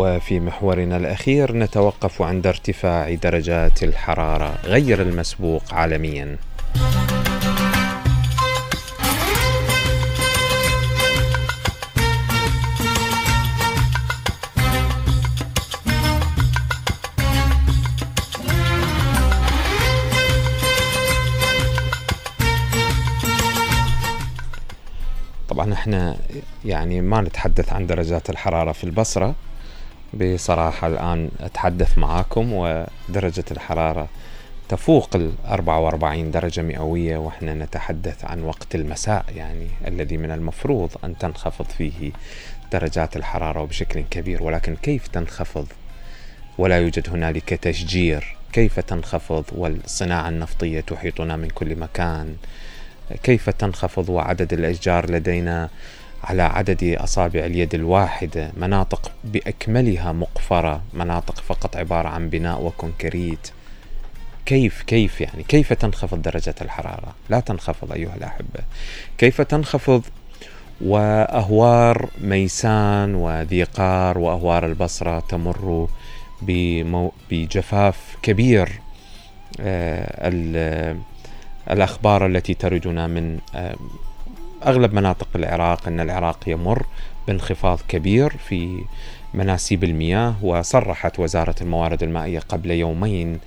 وفي محورنا الأخير نتوقف عند ارتفاع درجات الحرارة غير المسبوق عالمياً. طبعا إحنا يعني ما نتحدث عن درجات الحرارة في البصرة بصراحة الآن أتحدث معاكم ودرجة الحرارة تفوق ال 44 درجة مئوية وإحنا نتحدث عن وقت المساء يعني الذي من المفروض أن تنخفض فيه درجات الحرارة بشكل كبير ولكن كيف تنخفض؟ ولا يوجد هنالك تشجير. كيف تنخفض؟ والصناعة النفطية تحيطنا من كل مكان. كيف تنخفض؟ وعدد الأشجار لدينا على عدد أصابع اليد الواحدة مناطق بأكملها مقفرة مناطق فقط عبارة عن بناء وكونكريت. كيف كيف يعني؟ كيف تنخفض درجة الحرارة؟ لا تنخفض أيها الأحبة. كيف تنخفض؟ وأهوار ميسان وذيقار وأهوار البصرة تمر بمو بجفاف كبير. آه الأخبار التي تردنا من آه أغلب مناطق العراق أن العراق يمر بانخفاض كبير في مناسيب المياه وصرحت وزارة الموارد المائية قبل يومين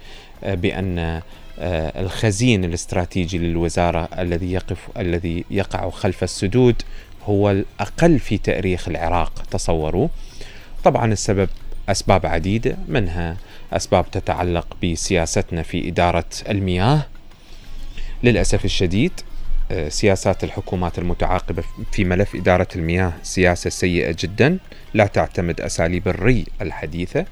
آه، بأن آه، الخزين الاستراتيجي للوزارة الذي يقف الذي يقع خلف السدود هو الأقل في تاريخ العراق تصوروا. طبعا السبب أسباب عديدة منها أسباب تتعلق بسياستنا في إدارة المياه. للأسف الشديد سياسات الحكومات المتعاقبة في ملف إدارة المياه سياسة سيئة جدا لا تعتمد أساليب الري الحديثة.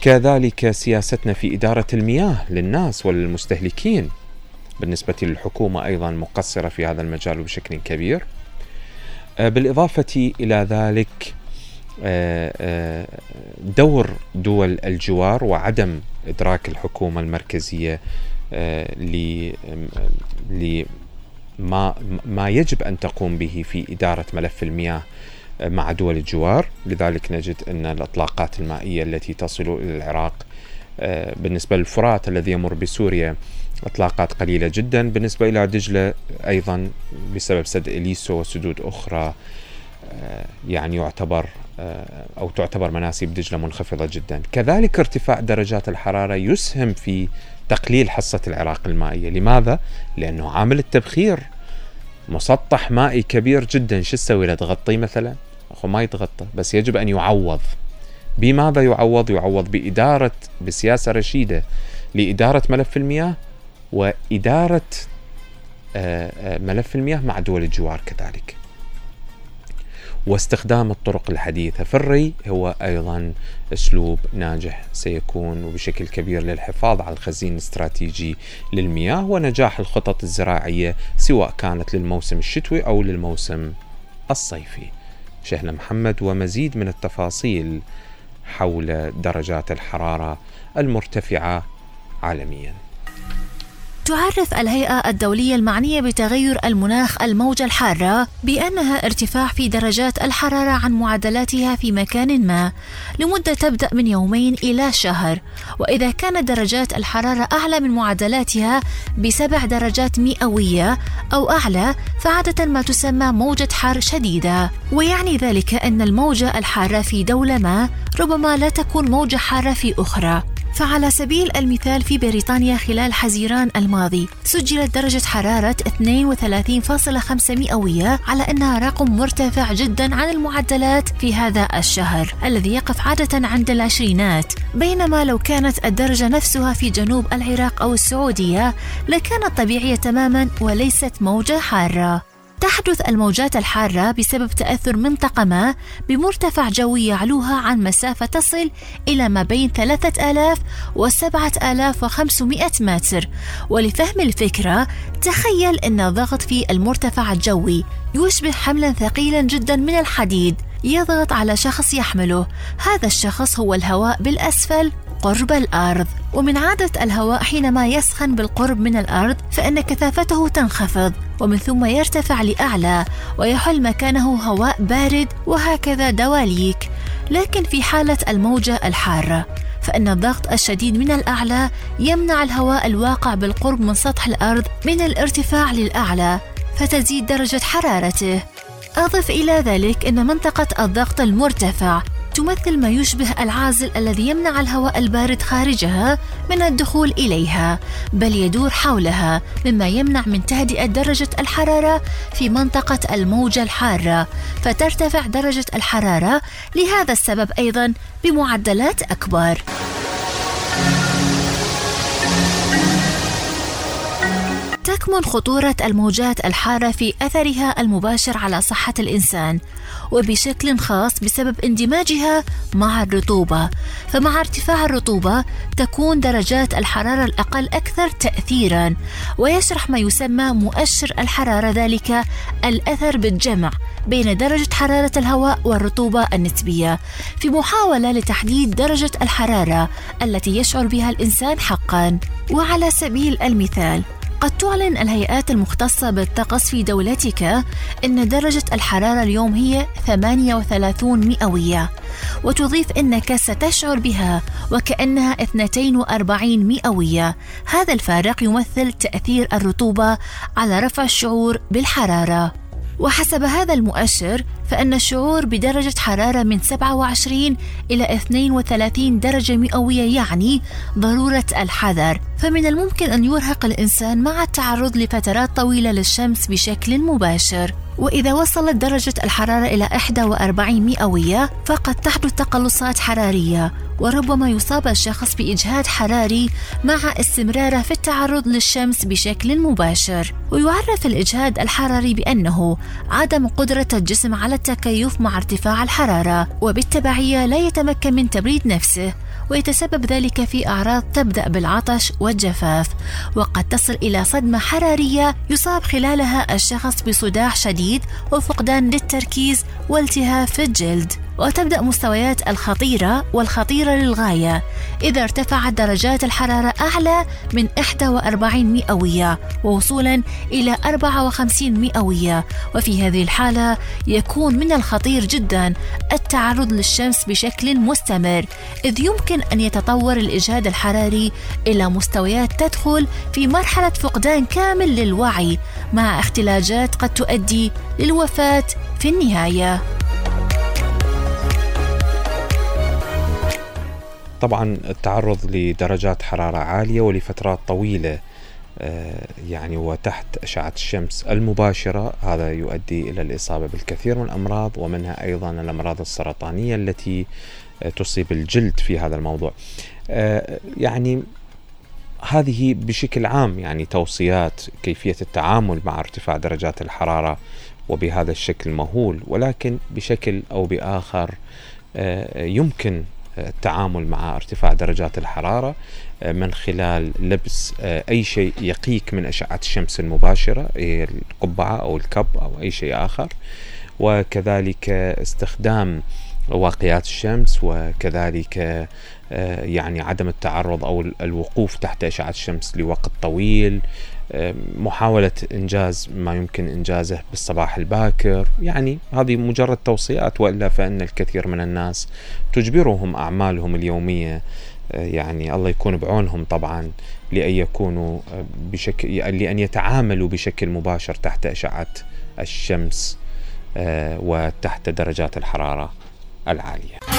كذلك سياستنا في إدارة المياه للناس وللمستهلكين. بالنسبة للحكومة أيضا مقصرة في هذا المجال بشكل كبير. آه، بالإضافة إلى ذلك آه، دور دول الجوار وعدم إدراك الحكومة المركزية لما ما يجب أن تقوم به في إدارة ملف المياه مع دول الجوار. لذلك نجد أن الأطلاقات المائية التي تصل إلى العراق بالنسبة للفرات الذي يمر بسوريا أطلاقات قليلة جدا. بالنسبة إلى دجلة أيضا بسبب سد إليسو وسدود أخرى يعني يعتبر آه، أو تعتبر مناسيب دجلة منخفضة جدا. كذلك ارتفاع درجات الحرارة يسهم في تقليل حصة العراق المائية. لماذا؟ لأنه عامل التبخير. مسطح مائي كبير جدا. شو تسوي؟ له تغطيه مثلا؟ أخو ما يتغطى بس يجب أن يعوض. بماذا يعوض؟ يعوض بإدارة بسياسة رشيدة لإدارة ملف المياه وإدارة آه، آه، ملف المياه مع دول الجوار كذلك. واستخدام الطرق الحديثة في الري هو أيضا أسلوب ناجح سيكون وبشكل كبير للحفاظ على الخزين الاستراتيجي للمياه ونجاح الخطط الزراعية سواء كانت للموسم الشتوي أو للموسم الصيفي. شهنا محمد ومزيد من التفاصيل حول درجات الحرارة المرتفعة عالمياً. تعرف الهيئة الدولية المعنية بتغير المناخ الموجة الحارة بأنها ارتفاع في درجات الحرارة عن معدلاتها في مكان ما لمدة تبدأ من يومين إلى شهر. وإذا كانت درجات الحرارة أعلى من معدلاتها بسبع درجات مئوية أو أعلى فعادة ما تسمى موجة حر شديدة. ويعني ذلك أن الموجة الحارة في دولة ما ربما لا تكون موجة حارة في أخرى. فعلى سبيل المثال في بريطانيا خلال حزيران الماضي سجلت درجة حرارة 32.5 مئوية على أنها رقم مرتفع جدا عن المعدلات في هذا الشهر الذي يقف عادة عند العشرينات. بينما لو كانت الدرجة نفسها في جنوب العراق أو السعودية لكانت طبيعية تماما وليست موجة حارة. تحدث الموجات الحارة بسبب تأثر منطقة ما بمرتفع جوي يعلوها عن مسافة تصل إلى ما بين 3000 و 7500 متر. ولفهم الفكرة تخيل أن الضغط في المرتفع الجوي يشبه حملا ثقيلا جدا من الحديد يضغط على شخص يحمله. هذا الشخص هو الهواء بالأسفل. قرب الأرض. ومن عادة الهواء حينما يسخن بالقرب من الأرض فإن كثافته تنخفض ومن ثم يرتفع لأعلى ويحل مكانه هواء بارد وهكذا دواليك. لكن في حالة الموجة الحارة فإن الضغط الشديد من الأعلى يمنع الهواء الواقع بالقرب من سطح الأرض من الارتفاع للأعلى فتزيد درجة حرارته. أضف إلى ذلك أن منطقة الضغط المرتفع تمثل ما يشبه العازل الذي يمنع الهواء البارد خارجها من الدخول إليها بل يدور حولها مما يمنع من تهدئة درجة الحرارة في منطقة الموجة الحارة فترتفع درجة الحرارة. لهذا السبب أيضا بمعدلات أكبر. تكمن خطورة الموجات الحارة في أثرها المباشر على صحة الإنسان وبشكل خاص بسبب اندماجها مع الرطوبة. فمع ارتفاع الرطوبة تكون درجات الحرارة الأقل أكثر تأثيرا ويشرح ما يسمى مؤشر الحرارة ذلك الأثر بالجمع بين درجة حرارة الهواء والرطوبة النسبية. في محاولة لتحديد درجة الحرارة التي يشعر بها الإنسان حقا وعلى سبيل المثال قد تعلن الهيئات المختصة بالطقس في دولتك أن درجة الحرارة اليوم هي 38 مئوية وتضيف أنك ستشعر بها وكأنها 42 مئوية. هذا الفارق يمثل تأثير الرطوبة على رفع الشعور بالحرارة. وحسب هذا المؤشر فإن الشعور بدرجة حرارة من 27 إلى 32 درجة مئوية يعني ضرورة الحذر. فمن الممكن أن يرهق الإنسان مع التعرض لفترات طويلة للشمس بشكل مباشر. وإذا وصلت درجة الحرارة إلى 41 مئوية فقد تحدث تقلصات حرارية. وربما يصاب الشخص بإجهاد حراري مع استمراره في التعرض للشمس بشكل مباشر. ويعرف الإجهاد الحراري بأنه عدم قدرة الجسم على التكيف مع ارتفاع الحرارة وبالتبعية لا يتمكن من تبريد نفسه. ويتسبب ذلك في أعراض تبدأ بالعطش والجفاف وقد تصل إلى صدمة حرارية يصاب خلالها الشخص بصداع شديد وفقدان للتركيز والتهاب في الجلد. وتبدأ مستويات الخطيرة والخطيرة للغاية إذا ارتفعت درجات الحرارة أعلى من 41 مئوية ووصولا إلى 54 مئوية. وفي هذه الحالة يكون من الخطير جدا التعرض للشمس بشكل مستمر إذ يمكن أن يتطور الإجهاد الحراري إلى مستويات تدخل في مرحلة فقدان كامل للوعي مع اختلاجات قد تؤدي للوفاة في النهاية. طبعا التعرض لدرجات حرارة عالية ولفترات طويلة آه، يعني وتحت أشعة الشمس المباشرة. هذا يؤدي إلى الإصابة بالكثير من الأمراض ومنها أيضا الأمراض السرطانية التي آه، تصيب الجلد في هذا الموضوع. آه، يعني هذه بشكل عام يعني توصيات كيفية التعامل مع ارتفاع درجات الحرارة وبهذا الشكل مهول ولكن بشكل أو بآخر يمكن التعامل مع ارتفاع درجات الحرارة آه، من خلال لبس آه، أي شيء يقيك من أشعة الشمس المباشرة القبعة أو الكب أو أي شيء آخر. وكذلك استخدام واقيات الشمس وكذلك آه، يعني عدم التعرض أو الوقوف تحت أشعة الشمس لوقت طويل محاولة إنجاز ما يمكن إنجازه بالصباح الباكر. يعني هذه مجرد توصيات وإلا فإن الكثير من الناس تجبرهم أعمالهم اليومية آه، يعني الله يكون بعونهم طبعا لأن يكونوا آه، بشكل لأن يتعاملوا بشكل مباشر تحت أشعة الشمس آه، وتحت درجات الحرارة العالية.